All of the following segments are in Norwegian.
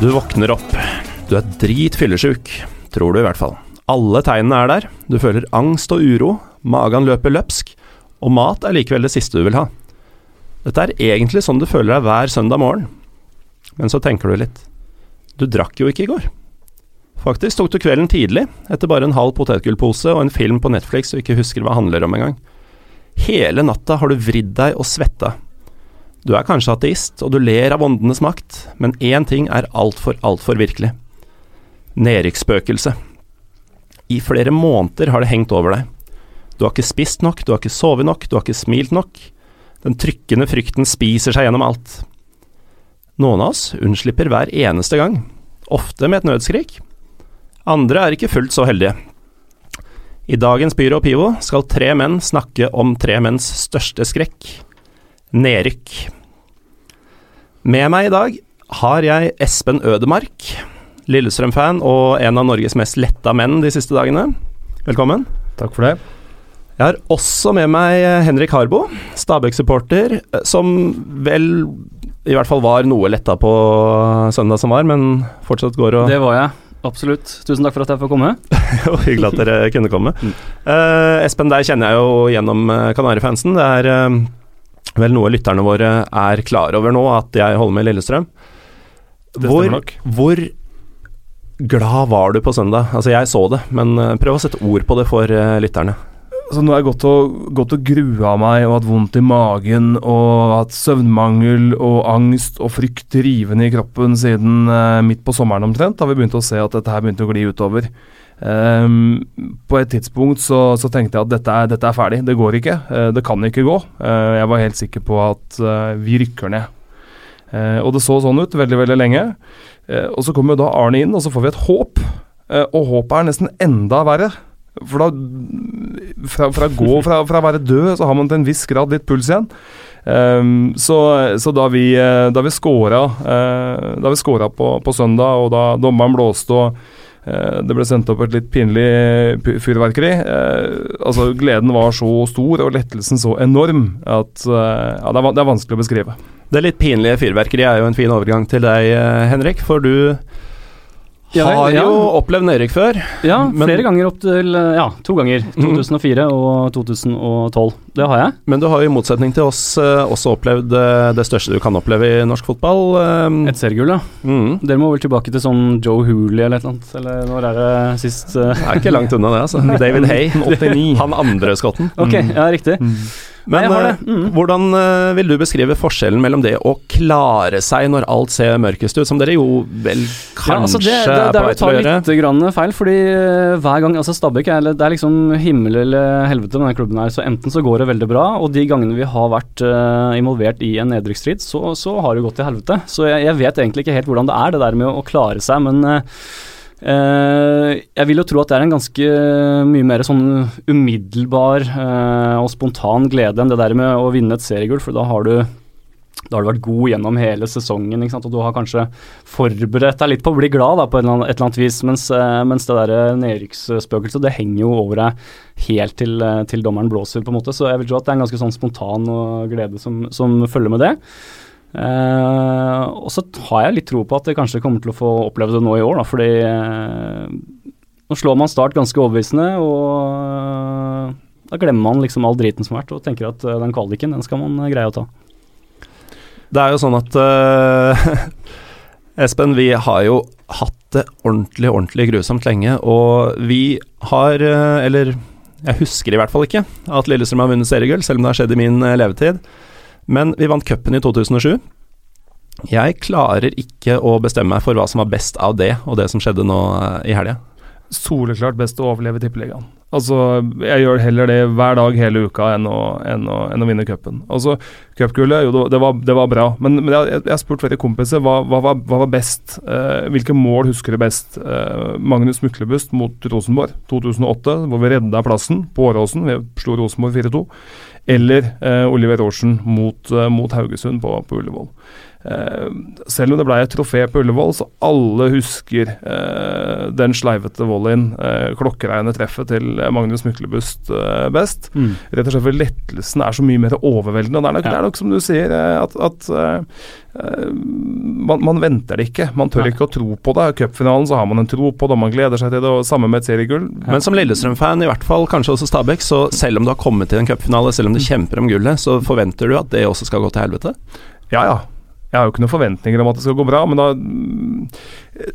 Du våkner opp. Du er dritfyllesyk. Tror du i hvert fall. Alle tegnene er der. Du føler angst og uro. Magen løper løpsk. Og mat er likevel det siste du vil ha. Dette er egentlig sånn du føler deg hver søndag morgen. Men så tenker du litt. Du drakk jo ikke i går. Faktisk tok du kvelden tidlig, etter bare en halv potetgullpose og en film på Netflix du ikke husker hva handler om engang. Hele natta har du vridd deg og svetta. Du er kanskje ateist, og du ler av åndenes makt, men én ting er altfor, altfor virkelig. Nedrykksspøkelset. I flere måneder har det hengt over deg. Du har ikke spist nok, du har ikke sovet nok, du har ikke smilt nok. Den trykkende frykten spiser seg gjennom alt. Noen av oss unnslipper hver eneste gang, ofte med et nødskrik. Andre er ikke fullt så heldige. I dagens Pyro Pivo skal tre menn snakke om tre menns største skrekk nedrykk. Med meg i dag har jeg Espen Ødemark, Lillestrøm-fan og en av Norges mest letta menn de siste dagene. Velkommen. Takk for det. Jeg har også med meg Henrik Harbo, Stabæk-supporter, som vel i hvert fall var noe letta på søndag som var, men fortsatt går og Det var jeg. Absolutt. Tusen takk for at jeg får komme. Jo, Hyggelig at dere kunne komme. Uh, Espen, deg kjenner jeg jo gjennom uh, Kanarifansen. Det er eh, vel noe lytterne våre er klar over nå, at jeg holder med Lillestrøm. Hvor, hvor glad var du på søndag? Altså, jeg så det, men eh, prøv å sette ord på det for eh, lytterne. Så nå har jeg gått og, gått og grua meg og hatt vondt i magen og hatt søvnmangel og angst og frykt rivende i kroppen siden eh, midt på sommeren omtrent. Da vi begynte å se at dette her begynte å gli utover. Ehm, på et tidspunkt så, så tenkte jeg at dette er, dette er ferdig, det går ikke. Uh, det kan ikke gå. Uh, jeg var helt sikker på at uh, vi rykker ned. Og det så sånn ut veldig, veldig lenge. Og så kommer da Arne inn, og så får vi et håp. Og håpet er nesten enda verre. For da fra, fra, gå, fra, fra å være død, så har man til en viss grad litt puls igjen. Um, så, så da vi, da scora, da vi scora på, på søndag, og da dommeren blåste og det ble sendt opp et litt pinlig fyrverkeri. Eh, altså Gleden var så stor og lettelsen så enorm at eh, ja, det, er, vanskelig å beskrive. Det litt pinlige fyrverkeriet er jo en fin overgang til deg, eh, Henrik, for du har ja. jo opplevd nedrykk før. Ja, Men- flere ganger opp til Ja, to ganger. 2004 og 2012. Det har jeg. Men du har jo i motsetning til oss eh, også opplevd eh, det største du kan oppleve i norsk fotball. eh, Et seriegull, ja. mm. Dere må vel tilbake til sånn Joe Hooley eller et eller annet? Eller når er det sist? Det er ikke langt unna det, altså. David Hay, 89. han andre skotten. Ok, ja, riktig. Men eh. Mm. hvordan eh, vil du beskrive forskjellen mellom det å klare seg når alt ser mørkest ut, som dere jo vel kanskje Ja, altså det, det, det, det er å ta litt grann feil, fordi eh, hver gang altså Stabæk er, det er liksom himmel eller helvete med denne klubben her. Så enten så går det veldig bra, og de gangene vi har vært uh, involvert i en nedrykksstrid, så, så har det gått til helvete. Så jeg, jeg vet egentlig ikke helt hvordan det er, det der med å, å klare seg, men eh, jeg vil jo tro at det er en ganske mye mer sånn umiddelbar eh, og spontan glede enn det der med å vinne et seriegull, for da har du da har du vært god gjennom hele sesongen, og du har kanskje forberedt deg litt på å bli glad da, på et eller annet, et eller annet vis, mens, eh, mens det nedrykksspøkelset det henger jo over deg helt til, eh, til dommeren blåser, på en måte. Så jeg vil tro at det er en ganske sånn spontan glede som, som følger med det. Eh, og så har jeg litt tro på at jeg kanskje kommer til å få oppleve det nå i år, da, fordi uh, nå slår man Start ganske overbevisende, og uh, da glemmer man liksom all driten som har vært, og tenker at den kvaliken, den skal man greie å ta. Det er jo sånn at Espen, vi har jo hatt det ordentlig, ordentlig grusomt lenge, og vi har Eller jeg husker i hvert fall ikke at Lillestrøm har vunnet seriegull, selv om det har skjedd i min levetid. Men vi vant cupen i 2007. Jeg klarer ikke å bestemme meg for hva som var best av det, og det som skjedde nå eh, i helga. Soleklart best å overleve Tippeligaen. Altså, jeg gjør heller det hver dag hele uka enn å, enn å, enn å vinne cupen. Altså, Cupgullet, jo, det var, det var, bra, men, men jeg, har spurt flere kompiser hva, hva, hva var best. Eh, hvilke mål husker du best? Eh, Magnus Myklebust mot Rosenborg 2008, hvor vi redda plassen på Åråsen. Vi slo Rosenborg 4-2. Eller eh, Oliver Aarsen mot, eh, mot Haugesund på, på Ullevål. Eh, selv om det ble et trofé på Ullevål, så alle husker eh, den sleivete volleyen, eh, klokkereine treffet til Magnus Myklebust eh, best. Mm. Rett og slett for lettelsen er så mye mer overveldende. og Det er nok, ja. det er nok som du sier, at, at man, man, venter det ikke. Man tør Nei. ikke å tro på det. I Cupfinalen så har man en tro på det, man gleder seg til det, og samme med et seriegull. Ja. Men som Lillestrøm-fan, i hvert fall kanskje også Stabæk, så selv om du har kommet til en cupfinale, selv om du mm. kjemper om gullet, så forventer du at det også skal gå til helvete? Ja, ja. Jeg har jo ikke noen forventninger om at det skal gå bra, men da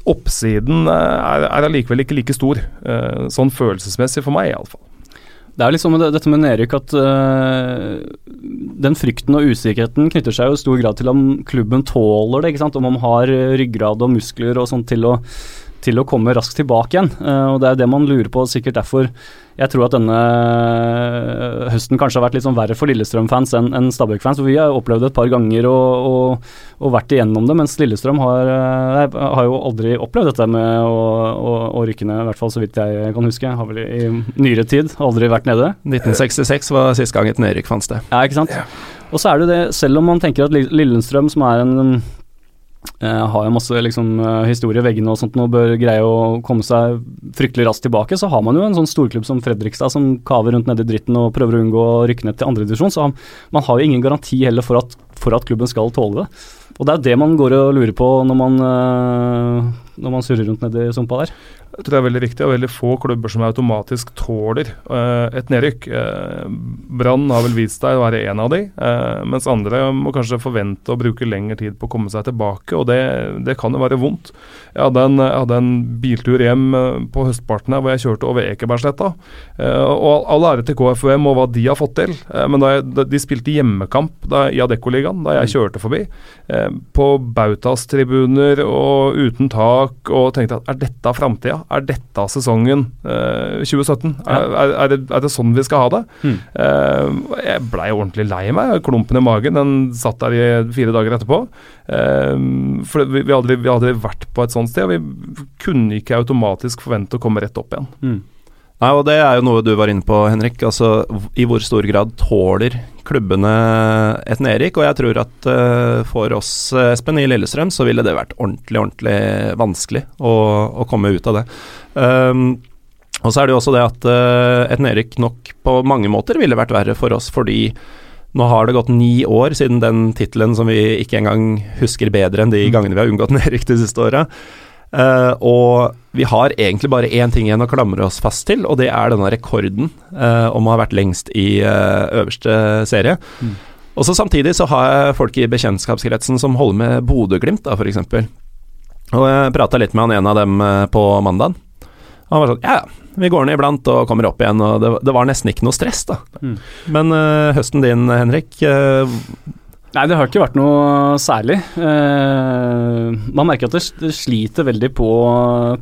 oppsiden er, er allikevel ikke like stor. Eh, sånn følelsesmessig for meg, iallfall. Det er liksom med dette med nedrykk at uh, den frykten og usikkerheten knytter seg jo i stor grad til om klubben tåler det. ikke sant? Om man har ryggrad og muskler og sånt til å til å komme raskt tilbake igjen. Uh, og Det er det man lurer på, sikkert derfor jeg tror at denne høsten kanskje har vært litt sånn verre for Lillestrøm-fans enn en Stabæk-fans. for Vi har opplevd det et par ganger og, og, og vært igjennom det, mens Lillestrøm har, uh, har, jo aldri opplevd dette med å, å, å, rykke ned, i hvert fall så vidt jeg kan huske. Har vel i nyere tid aldri vært nede. 1966 var sist gang et nedrykk fant sted. Ja, ikke sant. Og så er det det, selv om man tenker at Lillestrøm, som er en Uh, har jo masse liksom, uh, historie i veggene og sånt og bør greie å komme seg fryktelig raskt tilbake. Så har man jo en sånn storklubb som Fredrikstad som kaver rundt nedi dritten og prøver å unngå å rykke ned til andredivisjon. Så man har jo ingen garanti heller for at, for at, klubben skal tåle det. Og det er jo det man går og lurer på når man, uh, når man surrer rundt nedi sumpa der. Jeg tror det er veldig riktig, og veldig få klubber som automatisk tåler uh, et nedrykk. Uh, Brann har vel vist seg å være en av de, mens andre må kanskje forvente å bruke lengre tid på å komme seg tilbake, og det, det kan jo være vondt. Jeg hadde en, jeg hadde en biltur hjem på høstparten her hvor jeg kjørte over Ekebergsletta. og All ære til KFUM og hva de har fått til, men da jeg, de spilte hjemmekamp da, i Adeccoligaen da jeg kjørte forbi, på Bautas tribuner og uten tak, og tenkte at er dette framtida? er dette sesongen eh, 2017? Ja. Er, er, er, det, er, det, sånn vi skal ha det? Mm. Eh, jeg blei ordentlig lei meg. Klumpen i magen den satt der i fire dager etterpå. Eh, for vi, vi, har aldri vært på et sånt sted, og vi kunne ikke automatisk forvente å komme rett opp igjen. Mm. Nei, og Det er jo noe du var inne på, Henrik. Altså, I hvor stor grad tåler klubbene et nedrykk? Og jeg tror at uh, for oss, Espen, i Lillestrøm, så ville det vært ordentlig, ordentlig vanskelig å, å komme ut av det. Um, og så er det jo også det at uh, et nedrykk nok på mange måter ville vært verre for oss, fordi nå har det gått ni år siden den tittelen som vi ikke engang husker bedre enn de mm. gangene vi har unngått nedrykk de siste åra. Uh, og vi har egentlig bare én ting igjen å klamre oss fast til, og det er denne rekorden uh, om å ha vært lengst i uh, øverste serie. Mm. Og så Samtidig så har jeg folk i bekjentskapskretsen som holder med Bodø-Glimt, f.eks. Og jeg prata litt med han en av dem på mandag. Han var sånn Ja, vi går ned iblant og kommer opp igjen, og det, det var nesten ikke noe stress, da. Mm. Men høsten din, Henrik, Nei, det har ikke vært noe særlig. Uh, man merker at det, sliter veldig på,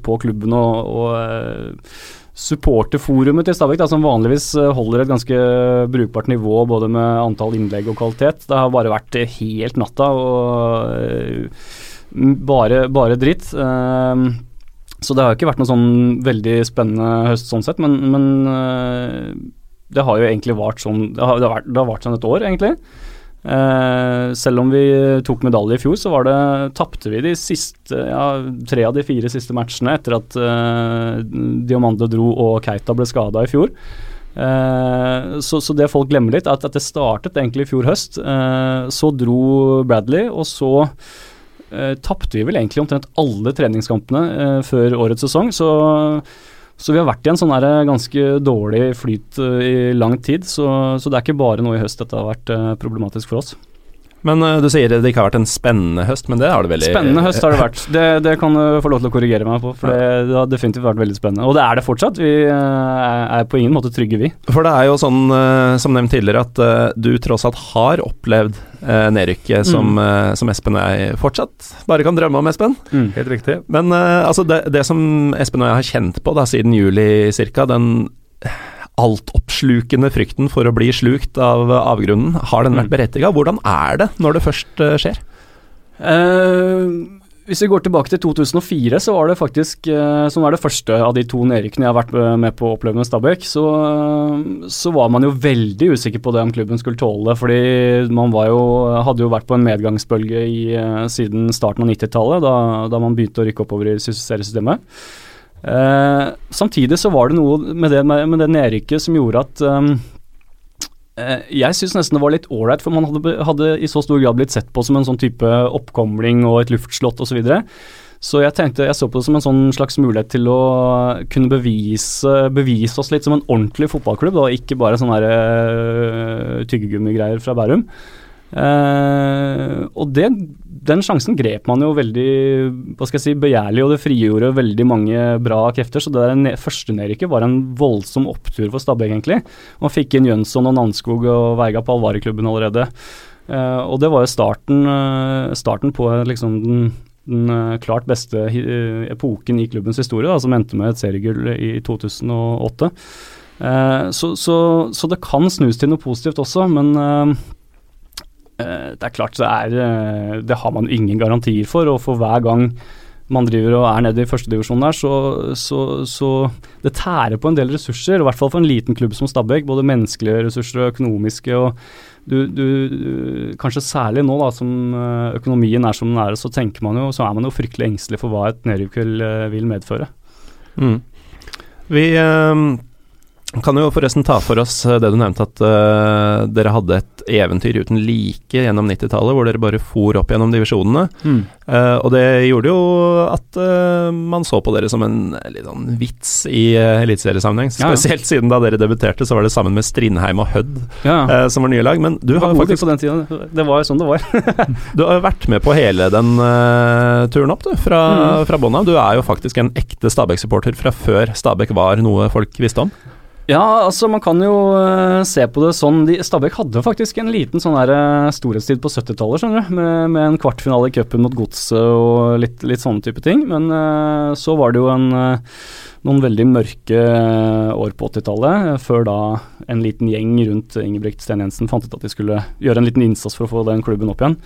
på klubben og, og uh, supporterforumet til Stabæk, som vanligvis eh, holder et ganske brukbart nivå både med antall innlegg og kvalitet. Det har bare vært helt natta og uh, bare, bare dritt. så det har ikke vært noe sånn veldig spennende høst sånn sett, men, men det har jo egentlig vart sånn Det har, det har, vært, det har vart sånn et år, egentlig. Uh, selv om vi tok medalje i fjor, så var det tapte vi de siste ja, tre av de fire siste matchene etter at uh, Diomande dro og Keita ble skada i fjor. Uh, så, så, det folk glemmer litt, er at, at det startet egentlig i fjor høst. så dro Bradley, og så uh, tapte vi vel egentlig omtrent alle treningskampene før årets sesong. Så så vi har vært i en sånn eh, ganske dårlig flyt uh, i lang tid. Så, så, det er ikke bare nå i høst dette har vært uh, problematisk for oss. Men uh, du sier det ikke har vært en spennende høst, men det har det veldig Spennende høst har det vært. Det, det kan du få lov til å korrigere meg på, for det, det har definitivt vært veldig spennende. Og det er det fortsatt. Vi eh, er, på ingen måte trygge, vi. For det er jo sånn, eh, som nevnt tidligere, at du tross alt har opplevd uh, nedrykket som, Mm. som Espen og jeg fortsatt bare kan drømme om, Espen. Helt riktig. Men altså det, det som Espen og jeg har kjent på da siden juli cirka, den altoppslukende frykten for å bli slukt av avgrunnen, har den vært Mm. berettiga? Hvordan er det når det først eh, skjer? Uh, hvis vi går tilbake til 2004, så var det faktisk eh, som var det første av de to nedrykkene jeg har vært med- på å oppleve med Stabæk, så, så var man jo veldig usikker på det om klubben skulle tåle det. Fordi man var jo, hadde jo vært på en medgangsbølge i, siden starten av 90-tallet, da, da man begynte å rykke oppover i seriesystemet. Eh, samtidig så var det noe med det, med det nedrykket som gjorde at um, Jeg syns nesten det var litt ålreit, for man hadde, hadde i så stor grad blitt sett på som en sånn type oppkomling og et luftslott osv. Så, videre. så jeg tenkte, jeg så på det som en sånn slags mulighet til å kunne bevise, bevise oss litt som en ordentlig fotballklubb, og ikke bare sånne uh, tyggegummigreier fra Bærum. Eh, og det, den sjansen grep man jo veldig hva skal jeg si, begjærlig, og det frigjorde veldig mange bra krefter. Så det der første nedrykket var en voldsom opptur for Stabæk, egentlig. Man fikk inn Jønsson og Nanskog og Veiga på Alvare-klubben allerede. Eh, og det var jo starten, eh, starten på liksom den, den eh, klart beste epoken i klubbens historie, da, som endte med et seriegull i 2008. Eh, så, så, så det kan snus til noe positivt også, men det er klart det er eh, Det har man ingen garantier for, og for hver gang man driver og er nede i førstedivisjonen der, så, så, så det tærer på en del ressurser, i hvert fall for en liten klubb som Stabæk. Både menneskelige ressurser og økonomiske. og du, du, Kanskje særlig nå da, som eh, økonomien er som den er, så tenker man jo, så er man jo fryktelig engstelig for hva et nedrykk vil, eh, medføre. Mm. Vi eh, kan jo forresten ta for oss eh, det du nevnte, at uh, dere hadde et eventyr uten like gjennom 90-tallet, hvor dere bare for opp gjennom divisjonene. Eh, og det gjorde jo at uh, man så på dere som en litt sånn vits i uh, eliteseriesammenheng. Ja, ja. Spesielt siden da dere debuterte, så var det sammen med Strindheim og Hødd Ja, som var nye lag. Men du har jo faktisk på den tiden. Det var jo sånn det var. du har jo vært med på hele den turen opp, du, fra, mm. fra bånn av. Du er jo faktisk en ekte Stabæk-supporter fra før Stabæk var noe folk visste om. Ja, altså man kan jo uh, se på det sånn de, Stabæk hadde faktisk en liten sånn der eh, storhetstid på 70-tallet, skjønner du. Med, med en kvartfinale i cupen mot Godset og litt, litt sånne type ting. Men uh, så var det jo en, noen veldig mørke år på 80-tallet, eh, før da en liten gjeng rundt Ingebrigt Sten Jensen fant ut at de skulle gjøre en liten innsats for å få den klubben opp igjen.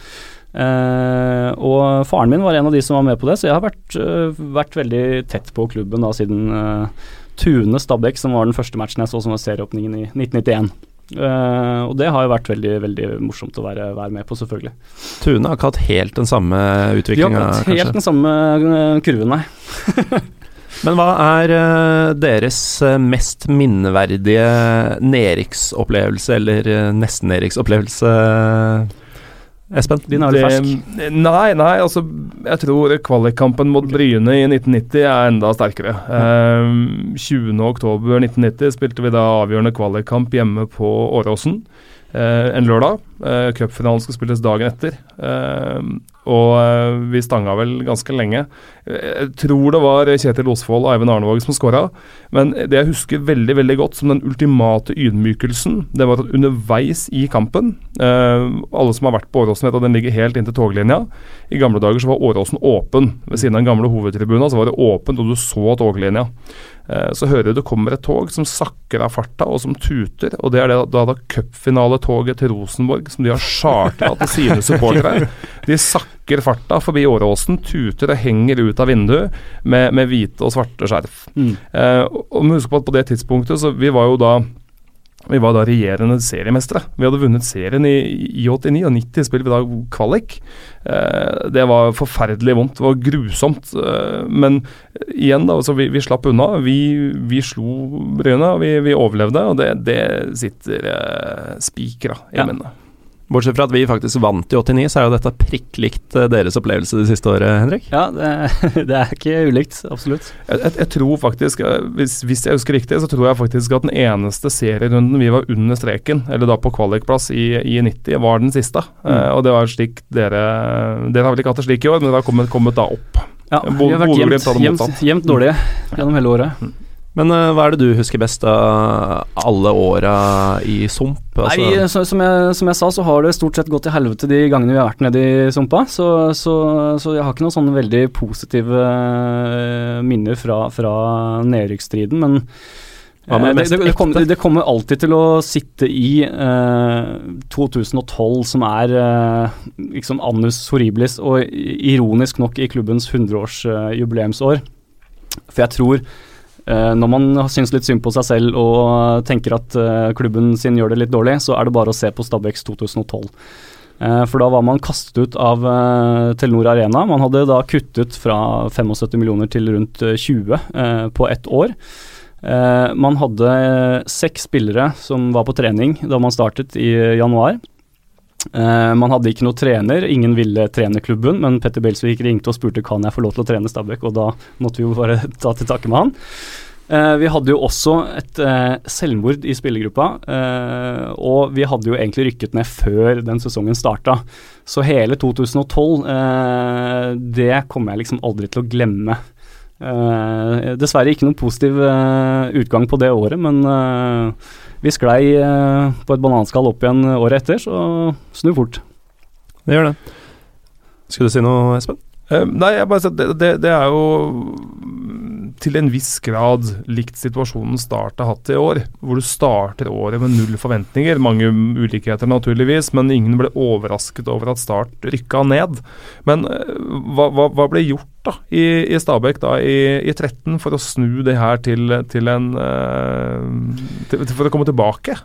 Uh, og faren min var en av de som var med på det, så jeg har vært, uh, vært veldig tett på klubben da siden eh, Tune Stabæk, som var den første matchen jeg så som var serieåpningen i 1991. Uh, og det har jo vært veldig veldig morsomt å være, være med på, selvfølgelig. Tune har ikke hatt helt den samme Vi har ikke hatt helt den samme eh, kurven, nei. Men hva er eh, deres eh, mest minneverdige nedrykksopplevelse, eller nesten-nedrykksopplevelse, Espen? Din er vel fersk? Nei, nei, altså jeg tror kvalikkampen mot Bryne i 1990 er enda sterkere. Um, 20.10.1990 spilte vi da avgjørende kvalikkamp hjemme på Åråsen. Eh, en lørdag. Uh, Cupfinalen skal spilles dagen etter. Eh, og vi stanga vel ganske lenge. Jeg tror det var Kjetil Osvold og Eivind Arnevåg som skåra. Men det jeg husker veldig veldig godt som den ultimate ydmykelsen, det var at underveis i kampen Alle som har vært på Åråsen, vet at den ligger helt inntil toglinja. I gamle dager så var Åråsen åpen. Ved siden av den gamle hovedtribunen så var det åpent, og du så toglinja. Eh, så hører du det kommer et tog som sakker av farta, og som tuter. Og det er det, da, da cupfinaletoget til Rosenborg, som de har chartra til sine supportere. De sakker farta forbi Åråsen, tuter og henger ut av vinduet med, med hvite og svarte skjerf. Mm. Eh, og må på at på det tidspunktet, så vi var jo da vi var da regjerende seriemestere. Vi hadde vunnet serien i, i 89, og 90 spilte vi da kvalik. Eh, det var forferdelig vondt. Det var grusomt. Eh, men igjen, da, altså vi, vi slapp unna. Vi, vi slo Bryne, og vi, vi overlevde. Og det, det sitter eh, spikra i Ja. minnet. Bortsett fra at vi faktisk vant i 89, så er jo dette prikk likt eh, deres opplevelse det siste året, Henrik. Ja, det, det er ikke ulikt. Absolutt. Jeg, jeg, jeg tror faktisk, eh, hvis, hvis jeg husker riktig, så tror jeg faktisk at den eneste serierunden vi var under streken, eller da på kvalikplass i, i 90, var den siste. Mm. Uh, og det var slik dere Dere har vel ikke hatt det slik i år, men dere har kommet, kommet da opp. Ja, vi har vært jevnt, jevnt, jevnt dårlige gjennom hele året. Men eh, hva er det du husker best av alle åra i Sump? Altså, Nei, så, som, jeg, som jeg sa, så har det stort sett gått til helvete de gangene vi har vært nede i sumpa. Så, så, så jeg har ikke noen sånne veldig positive eh, minner fra, fra nedrykksstriden, men ja, det eh, det, det, kommer, det kommer alltid til å sitte i eh, 2012, som er eh, liksom annus horribilis, og ironisk nok i klubbens 100-årsjubileumsår. For jeg tror eh, når man syns litt synd på seg selv og tenker at eh, klubben sin gjør det litt dårlig, så er det bare å se på Stabæks 2012. Eh, for da var man kastet ut av eh, Telenor Arena. Man hadde da kuttet fra 75 millioner til rundt eh, 20 eh, på ett år. Eh, man hadde eh, seks spillere som var på trening da man startet i januar. Eh, man hadde ikke noe trener, ingen ville trene klubben, men Petter Belsvik ringte og spurte kan jeg få lov til å trene Stabæk, og da måtte vi jo bare ta til takke med han. Uh, vi hadde jo også et uh, selvmord i spillergruppa, og vi hadde jo egentlig rykket ned før den sesongen starta. Så hele 2012, eh, det kommer jeg liksom aldri til å glemme. Dessverre ikke noen positiv utgang på det året, men vi sklei eh, på et bananskall opp igjen året etter, så snu fort. Det gjør det. Skulle du si noe, Espen? Eh, nei, jeg bare sier det, det er jo mm, til en viss grad likt situasjonen Start har hatt i år, hvor du starter året med null forventninger. Mange ulikheter, naturligvis, men ingen ble overrasket over at Start rykka ned. Men eh, hva, hva, hva ble gjort da i, i Stabæk da i, i 13 for å snu det her til, til en eh, til, For å komme tilbake?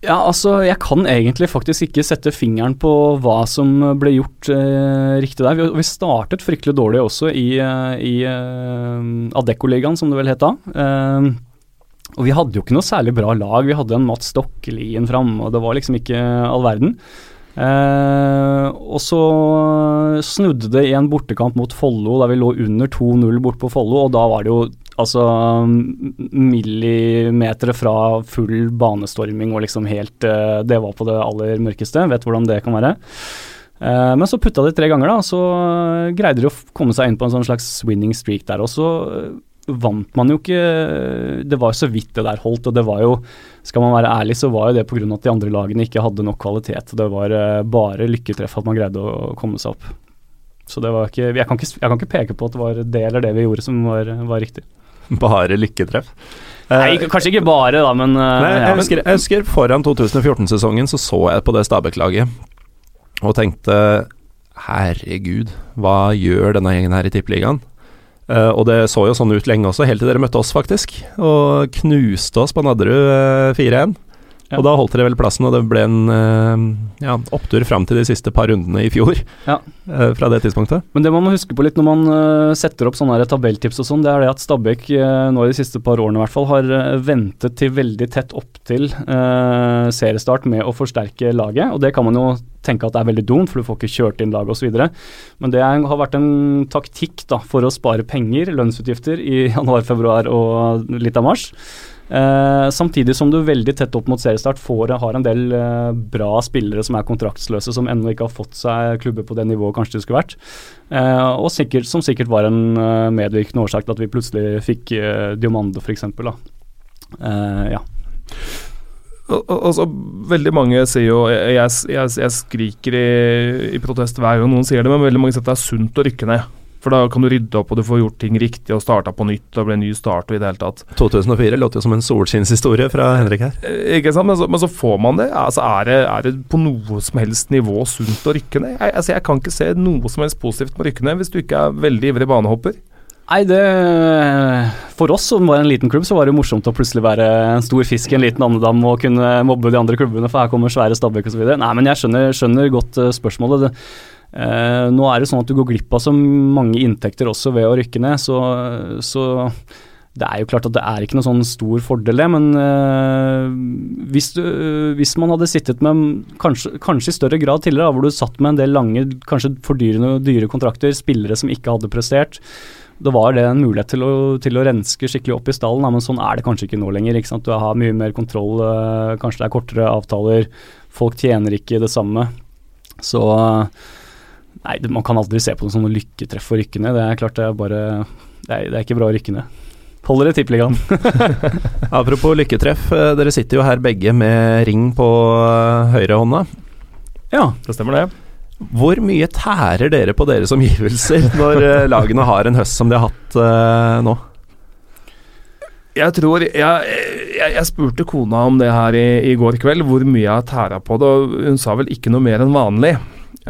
Ja, altså, jeg kan egentlig faktisk ikke sette fingeren på hva som ble gjort eh, riktig der. Vi, vi startet fryktelig dårlig også i, eh, i eh, Adecco-ligaen, som det vel het da. Eh, og vi hadde jo ikke noe særlig bra lag. Vi hadde en Mats Stokkelien fram, og det var liksom ikke all verden. Eh, og så snudde det i en bortekamp mot Follo, der vi lå under 2-0 bort på Follo, og da var det jo altså millimeter fra full banestorming og liksom helt eh, Det var på det aller mørkeste. Vet hvordan det kan være. Eh, men så putta de tre ganger, da, så greide de å komme seg inn på en sånn slags winning streak der. Og så eh, vant man jo ikke Det var jo så vidt det der holdt, og det var jo Skal man være ærlig, så var jo det pga. at de andre lagene ikke hadde nok kvalitet. Det var eh, bare lykketreff at man greide å komme seg opp. Så det var ikke jeg kan ikke, jeg kan ikke peke på at det var det eller det vi gjorde som var, var riktig. Bare lykketreff. Nei, Eh, kanskje ikke bare, da, men eh, Nei, jeg, husker, jeg husker foran 2014-sesongen så så jeg på det Stabæk-laget og tenkte herregud, hva gjør denne gjengen her i Tippeligaen? Uh, og det så jo sånn ut lenge også, helt til dere møtte oss, faktisk. Og knuste oss på Nadderud uh, 4-1. Ja. Og da holdt dere vel plassen, og det ble en eh, ja, opptur fram til de siste par rundene i fjor. Ja. eh, fra det tidspunktet. Men det man må huske på litt når man eh, setter opp sånne tabelltips og sånn, det er det at Stabæk nå i de siste par årene i hvert fall har ventet til veldig tett opp til eh, seriestart med å forsterke laget. Og det kan man jo tenke at det er veldig dumt, for du får ikke kjørt inn laget osv. Men det har vært en taktikk da, for å spare penger, lønnsutgifter, i januar, februar og litt av mars. Eh, samtidig som du veldig tett opp mot seriestart får, har en del eh, bra spillere som er kontraktsløse, som ennå ikke har fått seg klubber på det nivået kanskje det skulle vært. Eh, og sikkert, som sikkert var en medvirkende årsak til at vi plutselig fikk uh, Diomande, f.eks. Uh, ja. Al- al- Altså, veldig mange sier jo jeg, jeg, jeg skriker i, i protest hver gang noen sier det, men veldig mange sier at det er sunt å rykke ned. For da kan du rydde opp, og du får gjort ting riktig og starta på nytt. Og ble en ny start og i det hele tatt. 2004 låter jo som en solskinnshistorie fra Henrik her. Eh, Ikke sant? Men så, men så får man det. Altså, er det. Er det på noe som helst nivå sunt å rykke ned? Jeg, altså, jeg kan ikke se noe som helst positivt med å rykke ned hvis du ikke er veldig ivrig banehopper. Nei, det For oss som var en liten klubb, så var det morsomt å plutselig være en stor fisk i en liten andedam og kunne mobbe de andre klubbene, for her kommer svære Stabæk osv. Nei, men jeg skjønner, skjønner godt eh, spørsmålet. Det, eh, nå er det sånn at du går glipp av så mange inntekter også ved å rykke ned, så, så det er jo klart at det er ikke noe sånn stor fordel, det, men øh, hvis, du, hvis, man hadde sittet med kanskje, kanskje, i større grad tidligere, da, hvor du satt med en del lange, kanskje fordyrende dyre kontrakter, spillere som ikke hadde prestert, da var det en mulighet til å, til å renske skikkelig opp i stallen, men sånn er det kanskje ikke nå lenger. ikke sant? Du har mye mer kontroll, øh, kanskje det er kortere avtaler, folk tjener ikke det samme. Så Nei, man kan aldri se på det som noe lykketreff for rykkene. Det er klart det er bare Det er, det er ikke bra å rykke ned. Holder i Tippeligaen. Apropos lykketreff, eh, dere sitter jo her begge med ring på eh, høyrehånda. Ja, det stemmer det. Hvor mye tærer dere på deres omgivelser når eh, lagene har en høst som de har hatt uh, nå? Jeg tror jeg, jeg, jeg, spurte kona om det her i, i går kveld, hvor mye jeg har tæra på det, og hun sa vel ikke noe mer enn vanlig.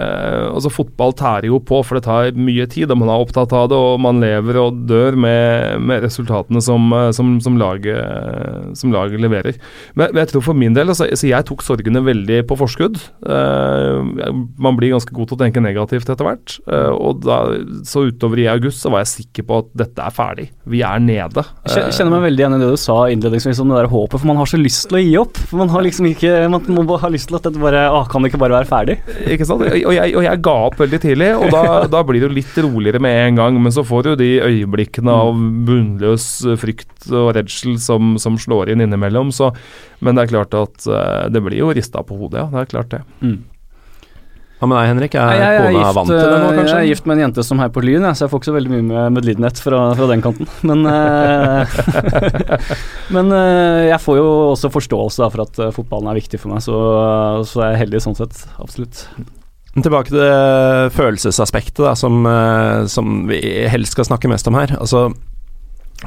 Eh, altså Fotball tærer jo på, for det tar mye tid, og man er opptatt av det. Og man lever og dør med, med resultatene som, eh, som, som, laget, som, laget, leverer. Men, jeg tror for min del altså, Jeg tok sorgene veldig på forskudd. Uh, man blir ganske god til å tenke negativt etter hvert. Uh, og da, så utover i august så var jeg sikker på at dette er ferdig. Vi er nede. Jeg kjenner meg veldig igjen i det du sa innledningsvis om det der håpet, for man har så lyst til å gi opp. For Man har liksom ikke Man må ha lyst til at dette bare Å, kan det ikke bare være ferdig? Ikke sant? Og, jeg, og jeg ga opp veldig tidlig, og da, da, blir det jo litt roligere med en gang. Men så får du de øyeblikkene av bunnløs frykt og redsel som, som slår inn innimellom. Så, men det er klart at uh, det blir jo rista på hodet, ja. Det er klart det. Mm. Hva med deg, Henrik? Er jeg, jeg, kona vant til det nå, kanskje? Jeg er gift med en jente som heier på Lyn, så jeg får ikke så veldig mye med medlidenhet fra, fra den kanten. Men, men jeg får jo også forståelse da, for at fotballen er viktig for meg, så, så er jeg heldig sånn sett. Absolutt. Tilbake til det følelsesaspektet da, som, eh, som, vi helst skal snakke mest om her. Altså,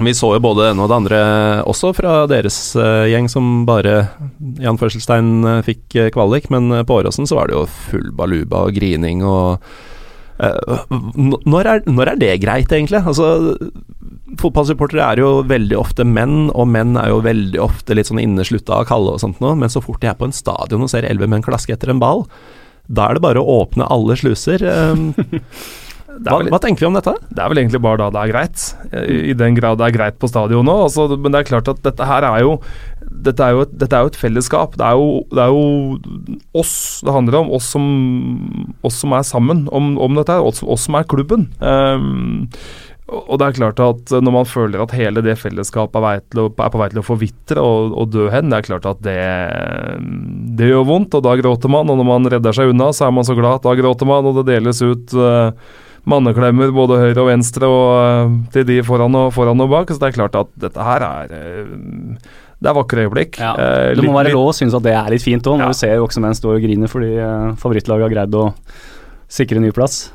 vi så jo både det ene og det andre også fra deres uh, gjeng, som bare i anførselstegn uh, fikk kvalik, men på Åråsen så var det jo full baluba og grining og når er, når, er, det greit, egentlig? Altså, Fotballsupportere er jo veldig ofte menn, og menn er jo veldig ofte litt sånn inneslutta og kalde og sånt noe, men så fort de er på en stadion og ser elleve menn klaske etter en ball, da er det bare å åpne alle sluser. Ehm, hva, hva, tenker vi om dette? Det er vel egentlig bare da det er greit. I, i den grad det er greit på stadion nå. Altså, men det er klart at dette her er jo dette er jo et, er jo et fellesskap. Det er jo, det er jo, oss det handler om. Oss som, oss som er sammen om, om dette. Oss, oss som er klubben. Um, og det er klart at når man føler at hele det fellesskapet er, å, er på vei til å forvitre og, og, dø hen, det er klart at det, det gjør vondt, og da gråter man. Og når man redder seg unna, så er man så glad at da gråter man, og det deles ut uh, manneklemmer både høyre og venstre og uh, til de foran og, foran og bak. Så det er klart at dette her er uh, det er vakre øyeblikk. Ja. det må være lov å synes at det er litt fint òg, når ja. du ser voksne står og griner fordi favorittlaget har greid å sikre ny plass.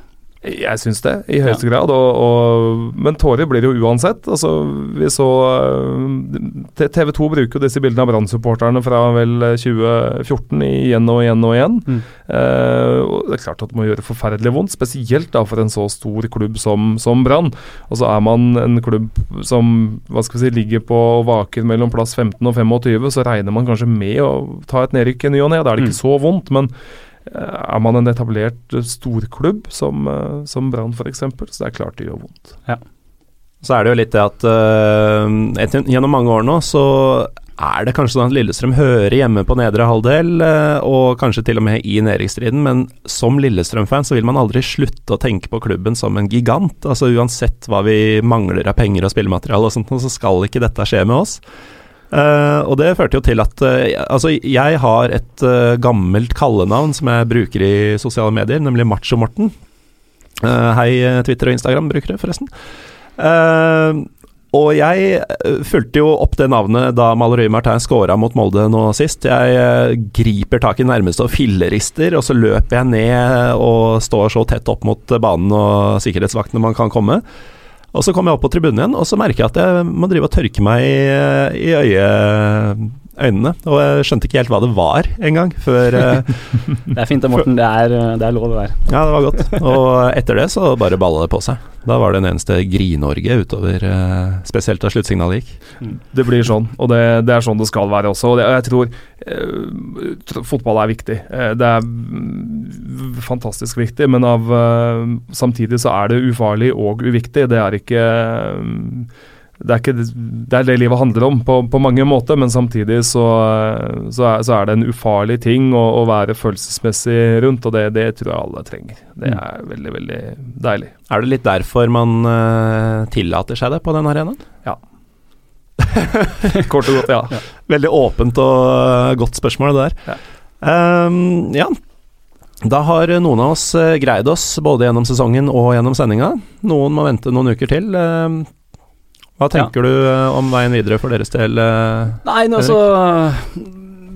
Jeg syns det, i høyeste ja. grad. Og, og, men tårer blir jo uansett. Altså, vi så eh, TV 2 bruker jo disse bildene av Brann-supporterne fra vel 2014 igjen og igjen og igjen. Mm. Eh, og det er klart at det må gjøre forferdelig vondt, spesielt da for en så stor klubb som, som Brann. Og så er man en klubb som hva skal vi si, ligger på vaker mellom plass 15 og 25, så regner man kanskje med å ta et nedrykk i ny og ne. Da er det ikke mm. så vondt. men Eh, er man en etablert eh, storklubb som, eh, som Brann f.eks., så det er klart det gjør vondt. Ja. Så er det jo litt det at uh, etter, gjennom mange år nå så er det kanskje sånn at Lillestrøm hører hjemme på nedre halvdel, uh, og kanskje til og med i nedrykksstriden, men som Lillestrøm-fan så vil man aldri slutte å tenke på klubben som en gigant. Altså Uansett hva vi mangler av penger og spillemateriale og sånt, så skal ikke dette skje med oss. Uh, og det førte jo til at uh, Altså, jeg har et uh, gammelt kallenavn som jeg bruker i sosiale medier, nemlig Macho-Morten. hei, Twitter og Instagram-brukere, forresten. og jeg fulgte jo opp det navnet da Malerøy Martin scora mot Molde nå sist. Jeg griper tak i nærmeste og fillerister, og så løper jeg ned og står så tett opp mot banen og sikkerhetsvaktene man kan komme. Og så kommer jeg opp på tribunen igjen, og så merker jeg at jeg må drive og tørke meg i, i øye, øynene. Og jeg skjønte ikke helt hva det var engang, før uh, Det er fint da, Morten. Det er, det er lov, det der. Ja, det var godt. Og etter det så bare balla det på seg. Da var det en eneste Gri-Norge utover, uh, spesielt da sluttsignalet gikk. Mm. Det blir sånn, og det, det, er sånn det skal være også. Og det, jeg tror eh, fotball er viktig. det er fantastisk viktig, men av, samtidig så er det ufarlig og uviktig. Det er ikke det er, ikke, det er det livet handler om på, på mange måter, men samtidig så, så, er, så, er, det en ufarlig ting å, å være følelsesmessig rundt, og det, det, tror jeg alle trenger. Det Mm. er veldig, veldig deilig. Er det litt derfor man uh, tillater seg det på den arenaen? Ja. Kort og godt, ja. Veldig åpent og eh, godt spørsmål, det der. Ja. Um, ja. Da har noen av oss eh, greid oss både gjennom sesongen og gjennom sendinga. Noen må vente noen uker til. Hva tenker du eh, om veien videre for deres del? eh? Nei, altså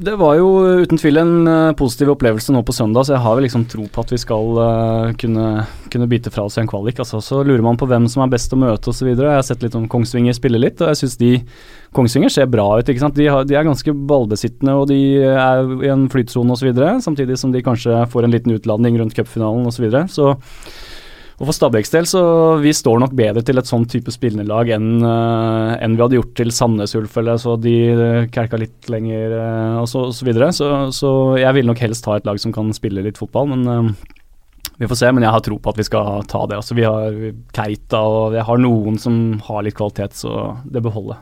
Det var jo uten tvil en eh, positiv opplevelse nå på søndag, så jeg har vel liksom tro på at vi skal uh, kunne, kunne bite fra oss i en kvalik. Altså, så lurer man på hvem som er best å møte osv. Jeg har sett litt om Kongsvinger spille litt, og jeg syns de Kongsvinger ser bra ut. ikke sant? De, har, de er ganske ballbesittende og de er i en flytsone osv., samtidig som de kanskje får en liten utladning rundt cupfinalen osv. Så, videre. så og For Stabæks del så vi står nok bedre til et sånn type spillende lag enn eh, enn vi hadde gjort til Sandnes Ulf, eller så de uh, kerka litt lenger eh, og så, og så videre. Så, så jeg vil nok helst ha et lag som kan spille litt fotball, men eh, vi får se. Men jeg har tro på at vi skal ta det. Altså, vi har Keita og jeg har noen som har litt kvalitet, så det bør holde.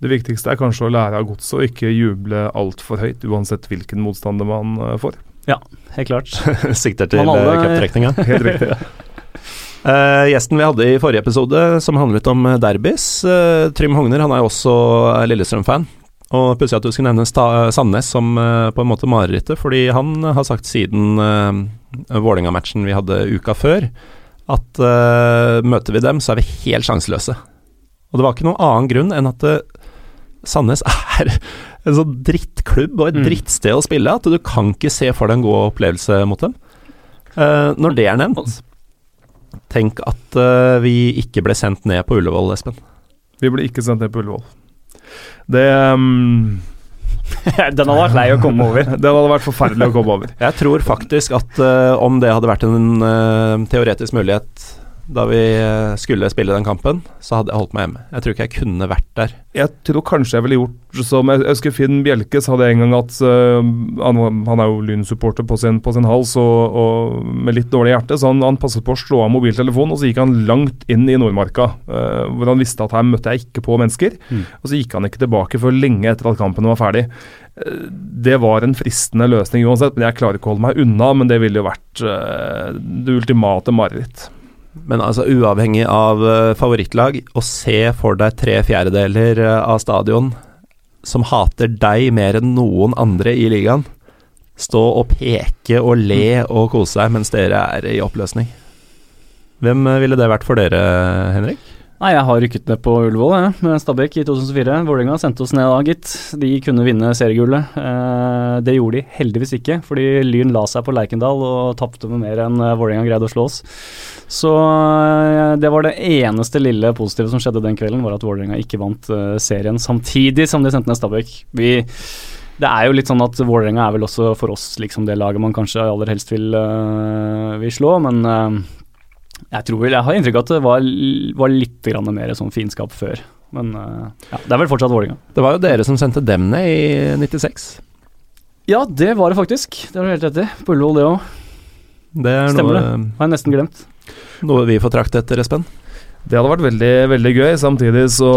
Det viktigste er kanskje å lære av godset og ikke juble altfor høyt, uansett hvilken motstander man får. Ja, Helt klart. Sikter til cuptrekninga. Helt riktig. Eh, gjesten vi hadde i forrige episode, som handlet om eh, derbys, uh, Trym Hogner, han er jo også Lillestrøm-fan. Og Pussig at du skulle nevne Sta Sandnes som uh, på en måte marerittet, fordi han har sagt siden uh, Vålerenga-matchen vi hadde uka før, at møter vi dem, så er vi helt sjanseløse. Og det var ikke noen annen grunn enn at Sandnes er en sånn drittklubb og et Mm. drittsted å spille, at du kan ikke se for deg en god opplevelse mot dem. Når det er nevnt, tenk at uh, vi ikke ble sendt ned på Ullevål, Espen. Vi ble ikke sendt ned på Ullevål. Det, um, Den hadde vært lei å komme over. Den hadde vært forferdelig å komme over. Jeg tror faktisk at uh, om det hadde vært en uh, teoretisk mulighet da vi eh, skulle spille den kampen, så hadde jeg holdt meg hjemme. Jeg tror ikke jeg kunne vært der. Jeg tror kanskje jeg ville gjort som Jeg husker Finn Bjelke sa det en gang at uh, han, han er jo Lyn-supporter på sin, på sin hals og, og med litt dårlig hjerte, så han, han passet på å slå av mobiltelefonen, og så gikk han langt inn i Nordmarka, uh, hvor han visste at her møtte jeg ikke på mennesker. Mm. Og så gikk han ikke tilbake før lenge etter at kampen var ferdig. Det var en fristende løsning uansett, men jeg klarer ikke å holde meg unna. Men det ville jo vært det ultimate mareritt. Men altså, uavhengig av eh, favorittlag, å se for deg tre fjerdedeler eh, av stadion som hater deg mer enn noen andre i ligaen, stå og peke og le og kose seg mens dere er i oppløsning. Hvem eh, ville det vært for dere, Henrik? Nei, jeg har rykket ned på Ullevål jeg, med Stabæk i 2004. Vålerenga sendte oss ned da, gitt. De kunne vinne seriegullet. Eh, det gjorde de heldigvis ikke, fordi Lyn la seg på Lerkendal og tapte med mer enn eh, Vålerenga greide å slå oss. Så eh, det var det eneste lille positive som skjedde den kvelden, var at Vålerenga ikke vant eh, serien samtidig som de sendte ned Stabæk. Vi det er jo litt sånn at Vålerenga er vel også for oss liksom det laget man kanskje aller helst vil, eh, vil slå, men eh, jeg tror vel, jeg har inntrykk av at det var, var litt grann mer sånn fiendskap før. Men eh, ja, det er vel fortsatt Vålerenga. Det var jo dere som sendte dem ned i 96. Ja, det var det faktisk. Det har du helt rett i. På Ullevål, det òg. Det er Stemmer noe, Har jeg nesten glemt. noe vi får trakte etter, Espen. Det hadde vært veldig, veldig gøy. Samtidig så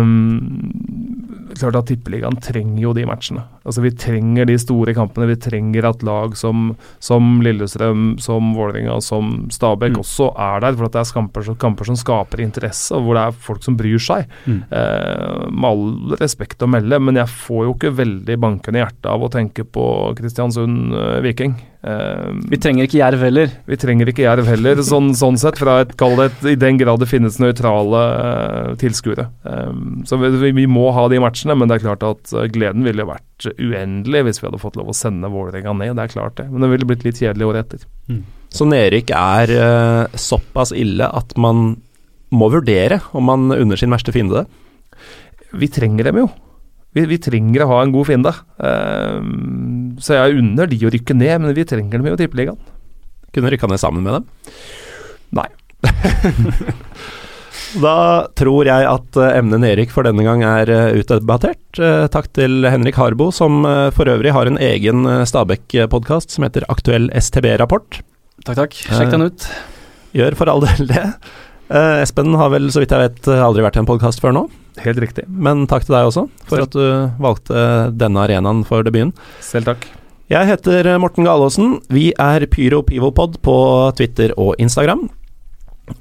um, Klart at Tippeligaen trenger jo de matchene. Altså Vi trenger de store kampene. Vi trenger at lag som, som Lillestrøm, som Vålerenga, som Stabæk Mm. også er der. For at det er kamper, kamper som skaper interesse, og hvor det er folk som bryr seg. Mm. Eh, med all respekt å melde, men jeg får jo ikke veldig bankende hjerte av å tenke på Kristiansund eh, Viking. Eh, Vi trenger ikke Jerv heller. vi trenger ikke Jerv heller, sånn, sånn sett, fra et, kall det et, i den grad det finnes nøytrale eh, tilskuere. Um, så vi, vi må ha de matchene, men det er klart at eh, gleden ville vært uendelig hvis vi hadde fått lov å sende Vålerenga ned, det er klart det. Men det ville blitt litt kjedelig året etter. Så nedrykk er uh, såpass ille at man må vurdere om man unner sin verste fiende det. Vi trenger dem jo. Vi, vi trenger å ha en god fiende. Uh, så jeg unner de å rykke ned, men vi trenger dem jo i Tippeligaen. Kunne rykka ned sammen med dem. Nei. Da tror jeg at emnen emnet Erik for denne gang er eh, utdebattert. Eh, Takk til Henrik Harbo, som eh, for øvrig har en egen eh, Stabæk-podkast som heter Aktuell STB-rapport. Takk, takk. Sjekk den ut. Gjør for all del det. Eh, Espen har vel, så vidt jeg vet, aldri vært i en podkast før nå. Helt riktig. Men takk til deg også, for at du valgte denne arenaen for debuten. Selv takk. Jeg heter Morten Galaasen. Vi er Pyro Pivopod på Twitter og Instagram.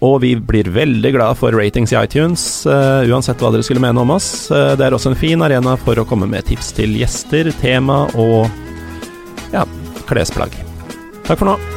Og vi blir veldig glad for ratings i iTunes, uh, uansett hva dere skulle mene om oss. Uh, det er også en fin arena for å komme med tips til gjester, tema og ja, klesplagg. Takk for nå.